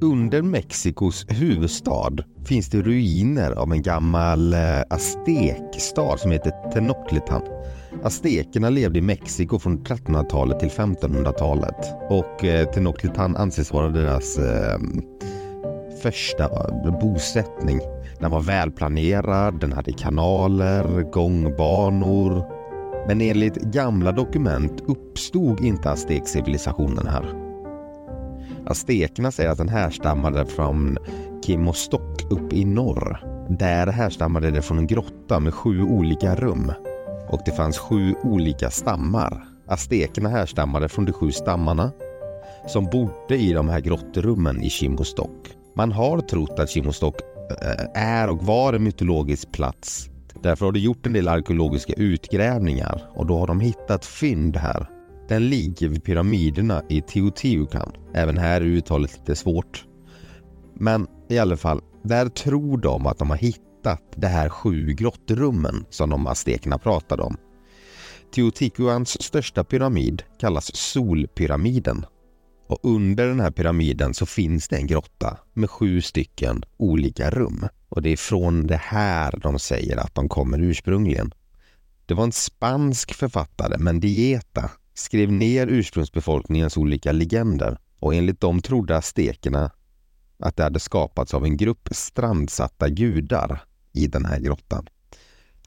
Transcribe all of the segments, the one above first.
Under Mexikos huvudstad finns det ruiner av en gammal eh, aztekstad som heter Tenochtitlan. Aztekerna levde i Mexiko från 1300-talet till 1500-talet och eh, Tenochtitlan anses vara deras eh, första eh, bosättning. Den var välplanerad, den hade kanaler, gångbanor. Men enligt gamla dokument uppstod inte aztekcivilisationen här. Aztekerna säger att den härstammade från Kimostok uppe i norr. Där härstammade det från en grotta med sju olika rum. Och det fanns sju olika stammar. Aztekerna härstammade från de sju stammarna som bodde i de här grottrummen i Kimostok. Man har trott att Kimostok eh, är och var en mytologisk plats. Därför har de gjort en del arkeologiska utgrävningar och då har de hittat fynd här. Den ligger vid pyramiderna i Teotihuacan. Även här är uttalet lite svårt. Men i alla fall, där tror de att de har hittat de här sju grottrummen som de aztekerna pratade om. Teotihuacans största pyramid kallas Solpyramiden och under den här pyramiden så finns det en grotta med sju stycken olika rum. Och det är från det här de säger att de kommer ursprungligen. Det var en spansk författare, Mendieta, skrev ner ursprungsbefolkningens olika legender och enligt dem trodde aztekerna att det hade skapats av en grupp strandsatta gudar i den här grottan.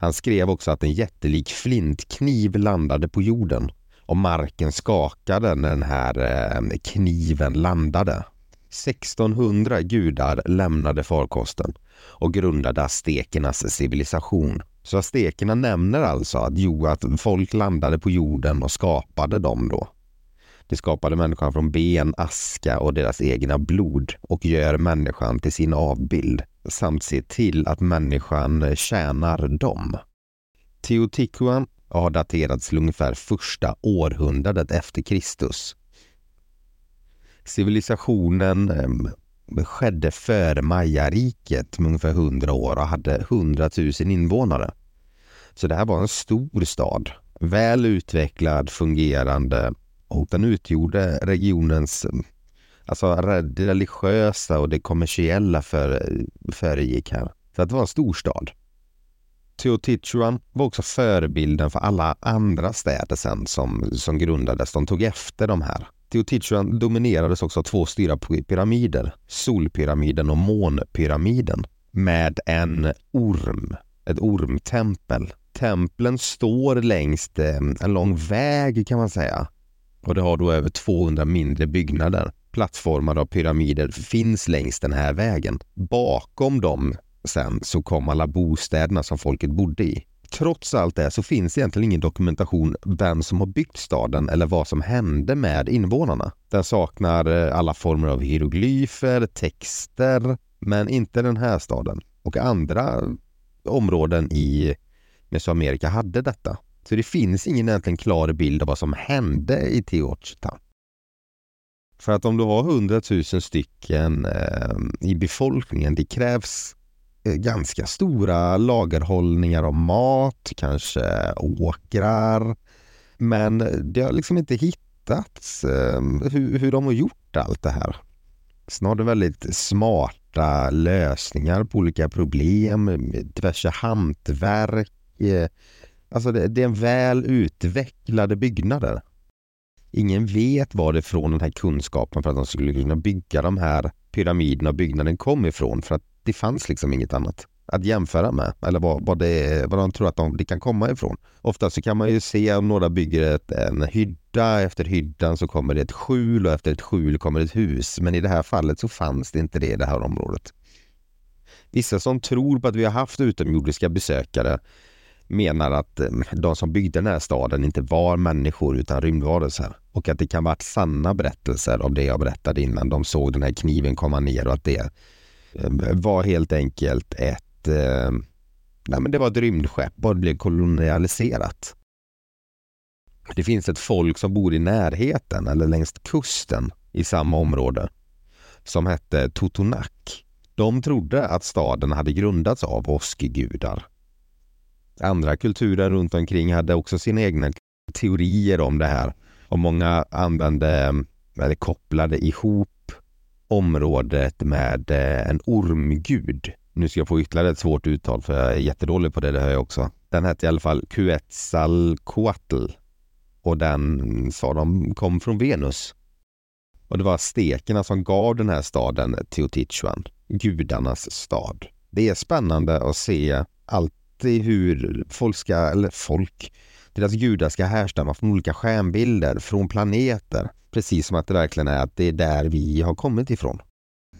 Han skrev också att en jättelik flintkniv landade på jorden och marken skakade när den här eh, kniven landade. 1600 gudar lämnade farkosten och grundade aztekernas civilisation. Så aztekerna nämner alltså att, jo, att folk landade på jorden och skapade dem då. De skapade människan från ben, aska och deras egna blod och gör människan till sin avbild samt ser till att människan tjänar dem. Teotihuacan har daterats till ungefär första århundradet efter Kristus. Civilisationen eh, skedde före Mayariket med ungefär 100 år och hade 100 000 invånare. Så det här var en stor stad, väl utvecklad, fungerande och den utgjorde regionens alltså det religiösa och det kommersiella för, föregick här. Så det var en storstad. Teotihuacan var också förebilden för alla andra städer sen som, som grundades. De tog efter de här. Teotihuacan dominerades också av två stora pyramider, Solpyramiden och Månpyramiden, med en orm, ett ormtempel. Templen står längs eh, en lång väg kan man säga och det har då över 200 mindre byggnader. Plattformar av pyramider finns längs den här vägen. Bakom dem sen så kom alla bostäderna som folket bodde i. Trots allt det så finns egentligen ingen dokumentation vem som har byggt staden eller vad som hände med invånarna. Den saknar eh, alla former av hieroglyfer, texter, men inte den här staden. Och andra områden i Mesoamerika hade detta. Så det finns ingen egentligen klar bild av vad som hände i Teotihuacan. För att om du har hundratusen stycken eh, i befolkningen, det krävs Eh, ganska stora lagerhållningar av mat, kanske åkrar. Men det har liksom inte hittats eh, hur, hur de har gjort allt det här. Snarare väldigt smarta lösningar på olika problem, diverse hantverk. Eh, alltså det, det är en väl utvecklade byggnader. Ingen vet varifrån den här kunskapen för att de skulle kunna bygga de här pyramiderna och byggnaden kom ifrån. För att det fanns liksom inget annat att jämföra med eller vad, vad, det, vad de tror att de, det kan komma ifrån. Ofta så kan man ju se om några bygger ett, en hydda, efter hyddan så kommer det ett skjul och efter ett skjul kommer ett hus. Men i det här fallet så fanns det inte det i det här området. Vissa som tror på att vi har haft utomjordiska besökare menar att eh, de som byggde den här staden inte var människor utan rymdvarelser och att det kan vara sanna berättelser av det jag berättade innan. De såg den här kniven komma ner och att det eh, var helt enkelt ett, eh, nej men det var ett rymdskepp och det blev kolonialiserat. Det finns ett folk som bor i närheten eller längs kusten i samma område som hette Totonak. De trodde att staden hade grundats av åskgudar. Andra kulturer runt omkring hade också sina egna teorier om det här och många använde eller kopplade ihop området med eh, en ormgud. Nu ska jag få ytterligare ett svårt uttal för jag är jättedålig på det, det hör jag också. Den hette i alla fall Quetzalcoatl och den sa de kom från Venus. Och det var stekerna som gav den här staden Teotihuacan, gudarnas stad. Det är spännande att se allt i hur folk ska, eller folk, deras gudar ska härstamma från olika stjärnbilder, från planeter. Precis som att det verkligen är att det är där vi har kommit ifrån.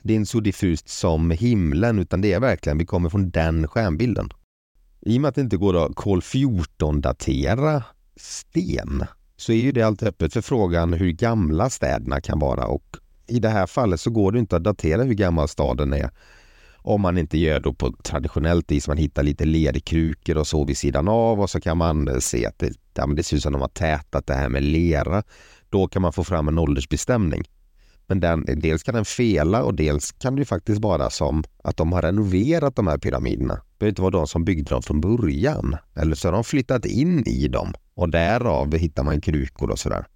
Det är inte så diffust som himlen utan det är verkligen, vi kommer från den stjärnbilden. I och med att det inte går att kol 14-datera sten så är ju det alltid öppet för frågan hur gamla städerna kan vara och i det här fallet så går det inte att datera hur gammal staden är om man inte gör då på traditionellt vis, man hittar lite lerkrukor och så vid sidan av och så kan man se att det, ja, det ser ut som de har tätat det här med lera. Då kan man få fram en åldersbestämning. Men den, dels kan den fela och dels kan det faktiskt vara som att de har renoverat de här pyramiderna. Det behöver inte vara de som byggde dem från början. Eller så har de flyttat in i dem och därav hittar man krukor och sådär.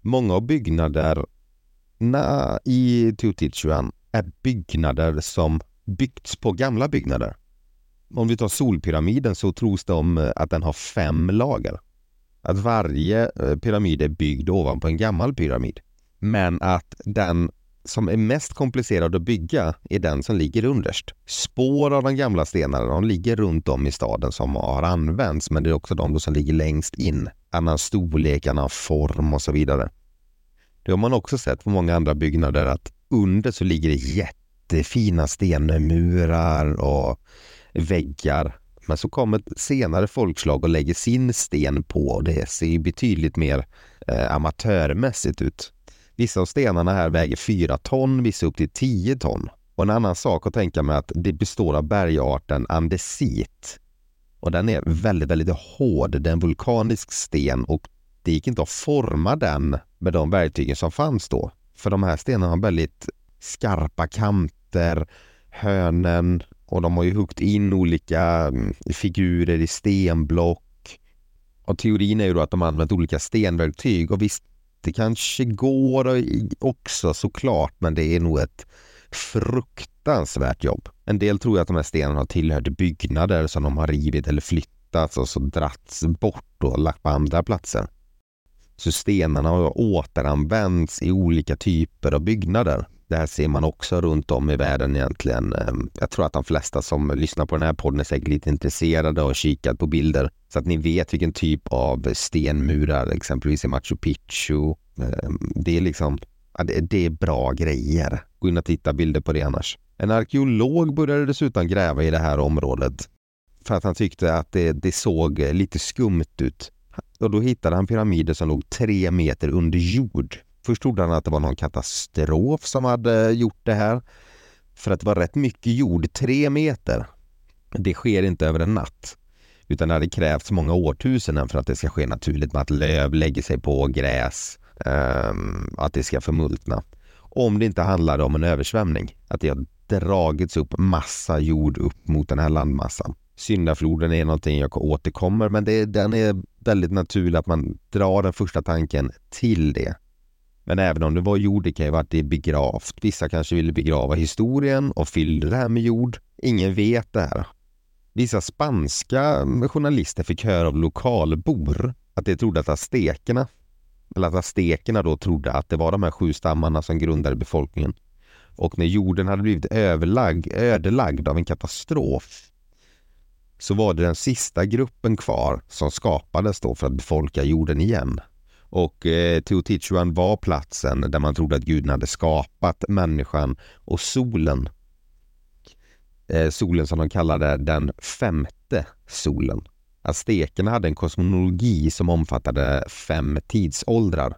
Många av byggnaderna i Teotihuacan är byggnader som byggts på gamla byggnader. Om vi tar Solpyramiden så tros det om eh, att den har fem lager. Att varje eh, pyramid är byggd ovanpå en gammal pyramid. Men att den som är mest komplicerad att bygga är den som ligger underst. Spår av de gamla stenarna de ligger runt om i staden som har använts men det är också de som ligger längst in. Annan storlek, annan form och så vidare. Det har man också sett på många andra byggnader att under så ligger det jättefina stenmurar och väggar. Men så kommer senare folkslag och lägger sin sten på och det ser betydligt mer eh, amatörmässigt ut. Vissa av stenarna här väger 4 ton, vissa upp till 10 ton. Och en annan sak att tänka med att det består av bergarten andesit. Och den är väldigt, väldigt hård. Det är en vulkanisk sten och det gick inte att forma den med de verktygen som fanns då. För de här stenarna har väldigt skarpa kanter, hörnen och de har ju huggit in olika mm, figurer i stenblock. Och teorin är ju då att de har använt olika stenverktyg och visst det kanske går också såklart, men det är nog ett fruktansvärt jobb. En del tror att de här stenarna har tillhört byggnader som de har rivit eller flyttat och så dratts bort och lagt på andra platser. Så stenarna har återanvänts i olika typer av byggnader. Det här ser man också runt om i världen egentligen. Ehm, jag tror att de flesta som lyssnar på den här podden är säkert lite intresserade och kikat på bilder så att ni vet vilken typ av stenmurar, exempelvis i Machu Picchu. Ehm, det är liksom, det är bra grejer. Gå in och titta bilder på det annars. En arkeolog började dessutom gräva i det här området för att han tyckte att det, det såg lite skumt ut. Och då hittade han pyramider som låg tre meter under jord. Först trodde han att det var någon katastrof som hade gjort det här. För att det var rätt mycket jord, tre meter. Det sker inte över en natt. Utan det hade krävts många årtusenden för att det ska ske naturligt med att löv lägger sig på gräs, ehm, att det ska förmultna. Om det inte handlade om en översvämning, att det har dragits upp massa jord upp mot den här landmassan. Syndafloden är någonting jag återkommer, men det, den är väldigt naturlig att man drar den första tanken till det. Men även om det var jord, det kan ju varit det begravt. Vissa kanske ville begrava historien och fyllde det här med jord. Ingen vet det här. Vissa spanska journalister fick höra av lokalbor att de trodde att aztekerna, eller att aztekerna då trodde att det var de här sju stammarna som grundade befolkningen. Och när jorden hade blivit överlagd, ödelagd av en katastrof så var det den sista gruppen kvar som skapades då för att befolka jorden igen. Och eh, Teotihuacan var platsen där man trodde att guden hade skapat människan och solen. Eh, solen som de kallade den femte solen. Aztekerna hade en kosmologi som omfattade fem tidsåldrar.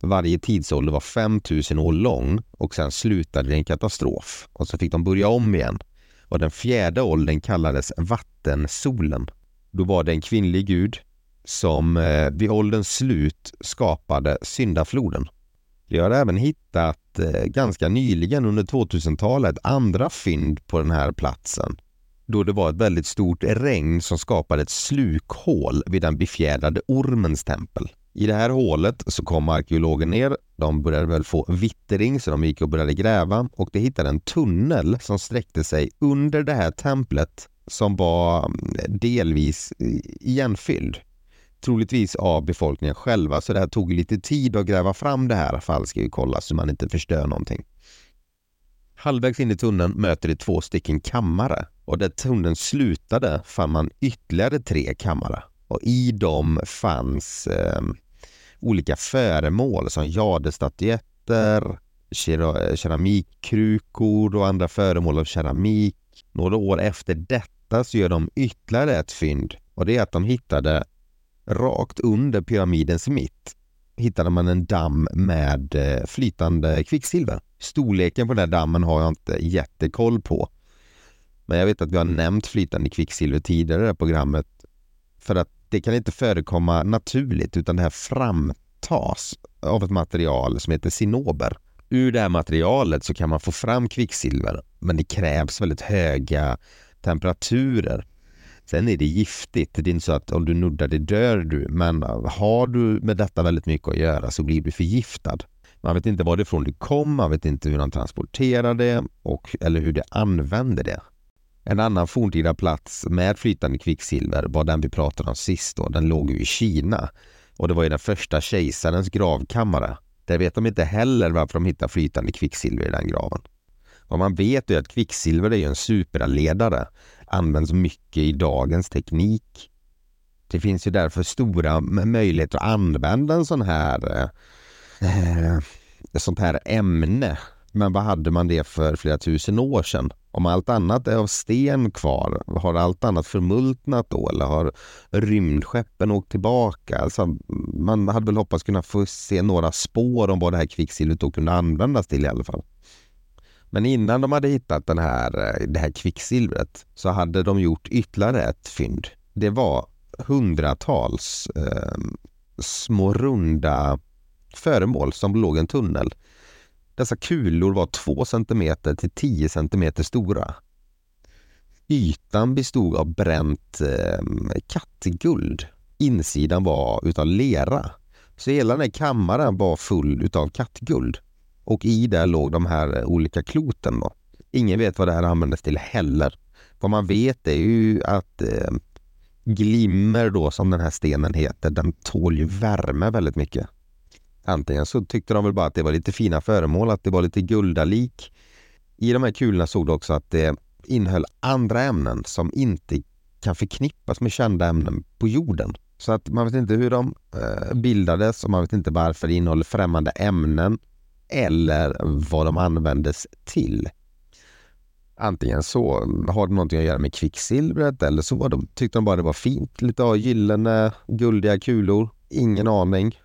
Varje tidsålder var 5000 år lång och sen slutade det i en katastrof och så fick de börja om igen. Och den fjärde åldern kallades vattensolen. Då var det en kvinnlig gud som eh, vid ålderns slut skapade syndafloden. Vi har även hittat eh, ganska nyligen under 2000-talet andra fynd på den här platsen då det var ett väldigt stort regn som skapade ett slukhål vid den befjädrade ormens tempel. I det här hålet så kom arkeologen ner. De började väl få vittring så de gick och började gräva och de hittade en tunnel som sträckte sig under det här templet som var mm, delvis igenfylld. Troligtvis av befolkningen själva så det här tog lite tid att gräva fram det här fall ska ju kolla så man inte förstör någonting. Halvvägs in i tunneln möter de två stycken kammare och där tunneln slutade fann man ytterligare tre kammare och i dem fanns eh, olika föremål som jadestatyetter, keramikkrukor och andra föremål av keramik. Några år efter detta så gör de ytterligare ett fynd och det är att de hittade rakt under pyramidens mitt hittade man en damm med eh, flytande kvicksilver. Storleken på den här dammen har jag inte jättekoll på. Men jag vet att vi har nämnt flytande kvicksilver tidigare i det här programmet. För att det kan inte förekomma naturligt utan det här framtas av ett material som heter sinober. Ur det här materialet så kan man få fram kvicksilver men det krävs väldigt höga temperaturer. Sen är det giftigt. Det är inte så att om du nuddar det dör du. Men har du med detta väldigt mycket att göra så blir du förgiftad. Man vet inte varifrån det kom, man vet inte hur han transporterar det och, eller hur det använder det. En annan forntida plats med flytande kvicksilver var den vi pratade om sist. Då. Den låg ju i Kina och det var ju den första kejsarens gravkammare. Där vet de inte heller varför de hittar flytande kvicksilver i den graven. Vad man vet är att kvicksilver är en superledare, används mycket i dagens teknik. Det finns ju därför stora möjligheter att använda en sån här eh, eh sånt här ämne. Men vad hade man det för flera tusen år sedan? Om allt annat är av sten kvar, har allt annat förmultnat då eller har rymdskeppen åkt tillbaka? Alltså, man hade väl hoppats kunna få se några spår om vad det här kvicksilvret då kunde användas till i alla fall. Men innan de hade hittat den här, eh, det här kvicksilvret så hade de gjort ytterligare ett fynd. Det var hundratals eh, små runda föremål som låg i en tunnel. Dessa kulor var 2 cm till 10 cm stora. Ytan bestod av bränt eh, kattguld. Insidan var utav lera. Så hela den här kammaren var full utav kattguld. Och i det låg de här eh, olika kloten. Då. Ingen vet vad det här användes till heller. Vad man vet är ju att eh, glimmer då som den här stenen heter, den tål ju värme väldigt mycket. Antingen så tyckte de väl bara att det var lite fina föremål, att det var lite guldalik. I de här kulorna såg du också att det innehöll andra ämnen som inte kan förknippas med kända ämnen på jorden. Så att man vet inte hur de eh, bildades och man vet inte varför det innehåller främmande ämnen eller vad de användes till. Antingen så har det någonting att göra med kvicksilvret eller så var de, tyckte de bara det var fint. Lite av gyllene, guldiga kulor. Ingen aning.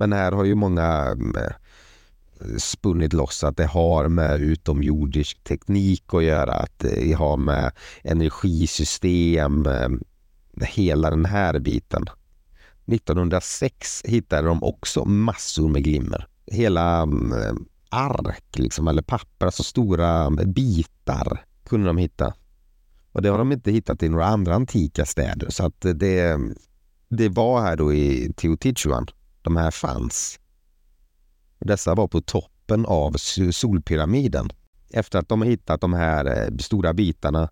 Men här har ju många mm, spunnit loss att det har med utomjordisk teknik att göra. Att det har med energisystem, eh, hela den här biten. 1906 hittade de också massor med glimmer hela mm, ark liksom, eller papper, alltså stora mm, bitar kunde de hitta. Och det har de inte hittat i några andra antika städer så att det, det var här då i Teotihuacan de här fanns. Dessa var på toppen av solpyramiden. Efter att de hittat de här eh, stora bitarna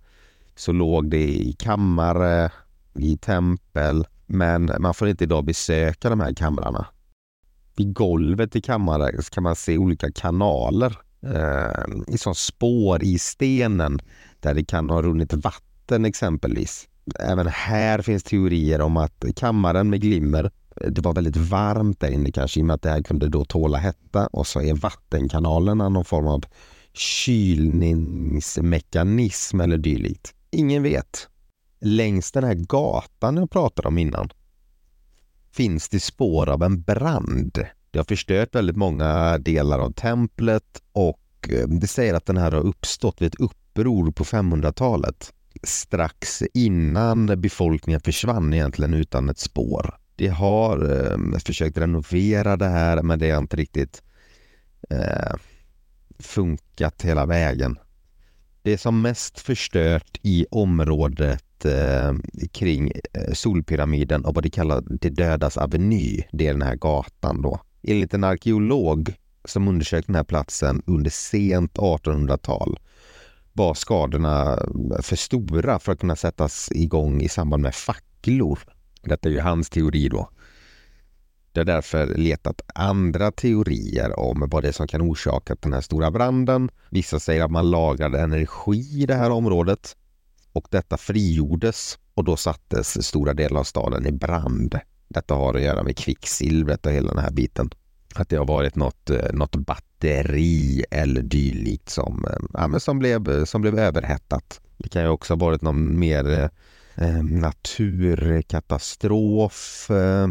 så låg det i kammare, i tempel, men man får inte idag besöka de här kamrarna vid golvet i kammaren kan man se olika kanaler eh, som spår i stenen där det kan ha runnit vatten exempelvis. Även här finns teorier om att kammaren med glimmer det var väldigt varmt där inne kanske i och med att det här kunde då tåla hetta och så är vattenkanalerna någon form av kylningsmekanism eller dylikt. Ingen vet. Längs den här gatan jag pratade om innan finns det spår av en brand. Det har förstört väldigt många delar av templet och eh, det säger att den här har uppstått vid ett uppror på 500-talet. Strax innan befolkningen försvann egentligen utan ett spår. De har eh, försökt renovera det här men det har inte riktigt eh, funkat hela vägen. Det är som mest förstört i området eh, kring eh, Solpyramiden och vad de kallar Det dödas aveny. Det är den här gatan då. Enligt en arkeolog som undersökt den här platsen under sent 1800-tal var skadorna för stora för att kunna sättas igång i samband med facklor. Detta är ju hans teori då. Det har därför letat andra teorier om vad det är som kan orsaka den här stora branden. Vissa säger att man lagrade energi i det här området och detta frigjordes och då sattes stora delar av staden i brand. Detta har att göra med kvicksilvret och hela den här biten. Att det har varit något, eh, något batteri eller dylikt som, eh, ja, som, blev, eh, som blev överhettat. Det kan ju också ha varit någon mer eh, naturkatastrof. Eh,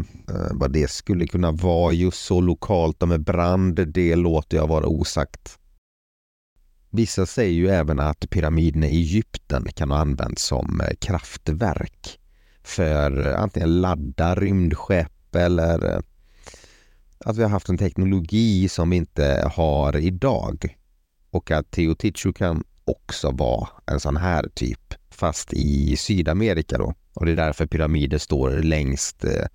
vad det skulle kunna vara just så lokalt och med brand, det låter jag vara osagt. Vissa säger ju även att pyramiderna i Egypten kan ha använts som eh, kraftverk för antingen ladda rymdskepp eller eh, att vi har haft en teknologi som vi inte har idag. Och att Teotihuacan också vara en sån här typ, fast i Sydamerika då. Och det är därför pyramider står längst eh,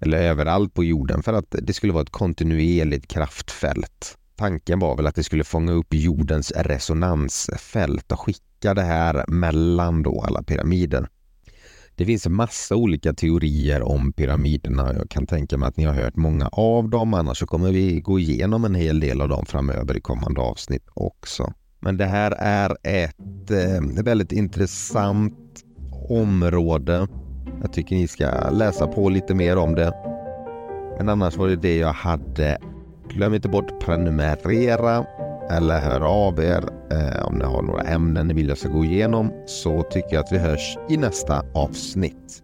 eller överallt på jorden för att det skulle vara ett kontinuerligt kraftfält. Tanken var väl att det skulle fånga upp jordens resonansfält och skicka det här mellan då alla pyramider. Det finns en massa olika teorier om pyramiderna. Jag kan tänka mig att ni har hört många av dem. Annars så kommer vi gå igenom en hel del av dem framöver i kommande avsnitt också. Men det här är ett eh, väldigt intressant område. Jag tycker ni ska läsa på lite mer om det. Men annars var det det jag hade. Glöm inte bort prenumerera eller hör av er eh, om ni har några ämnen ni vill jag ska gå igenom så tycker jag att vi hörs i nästa avsnitt.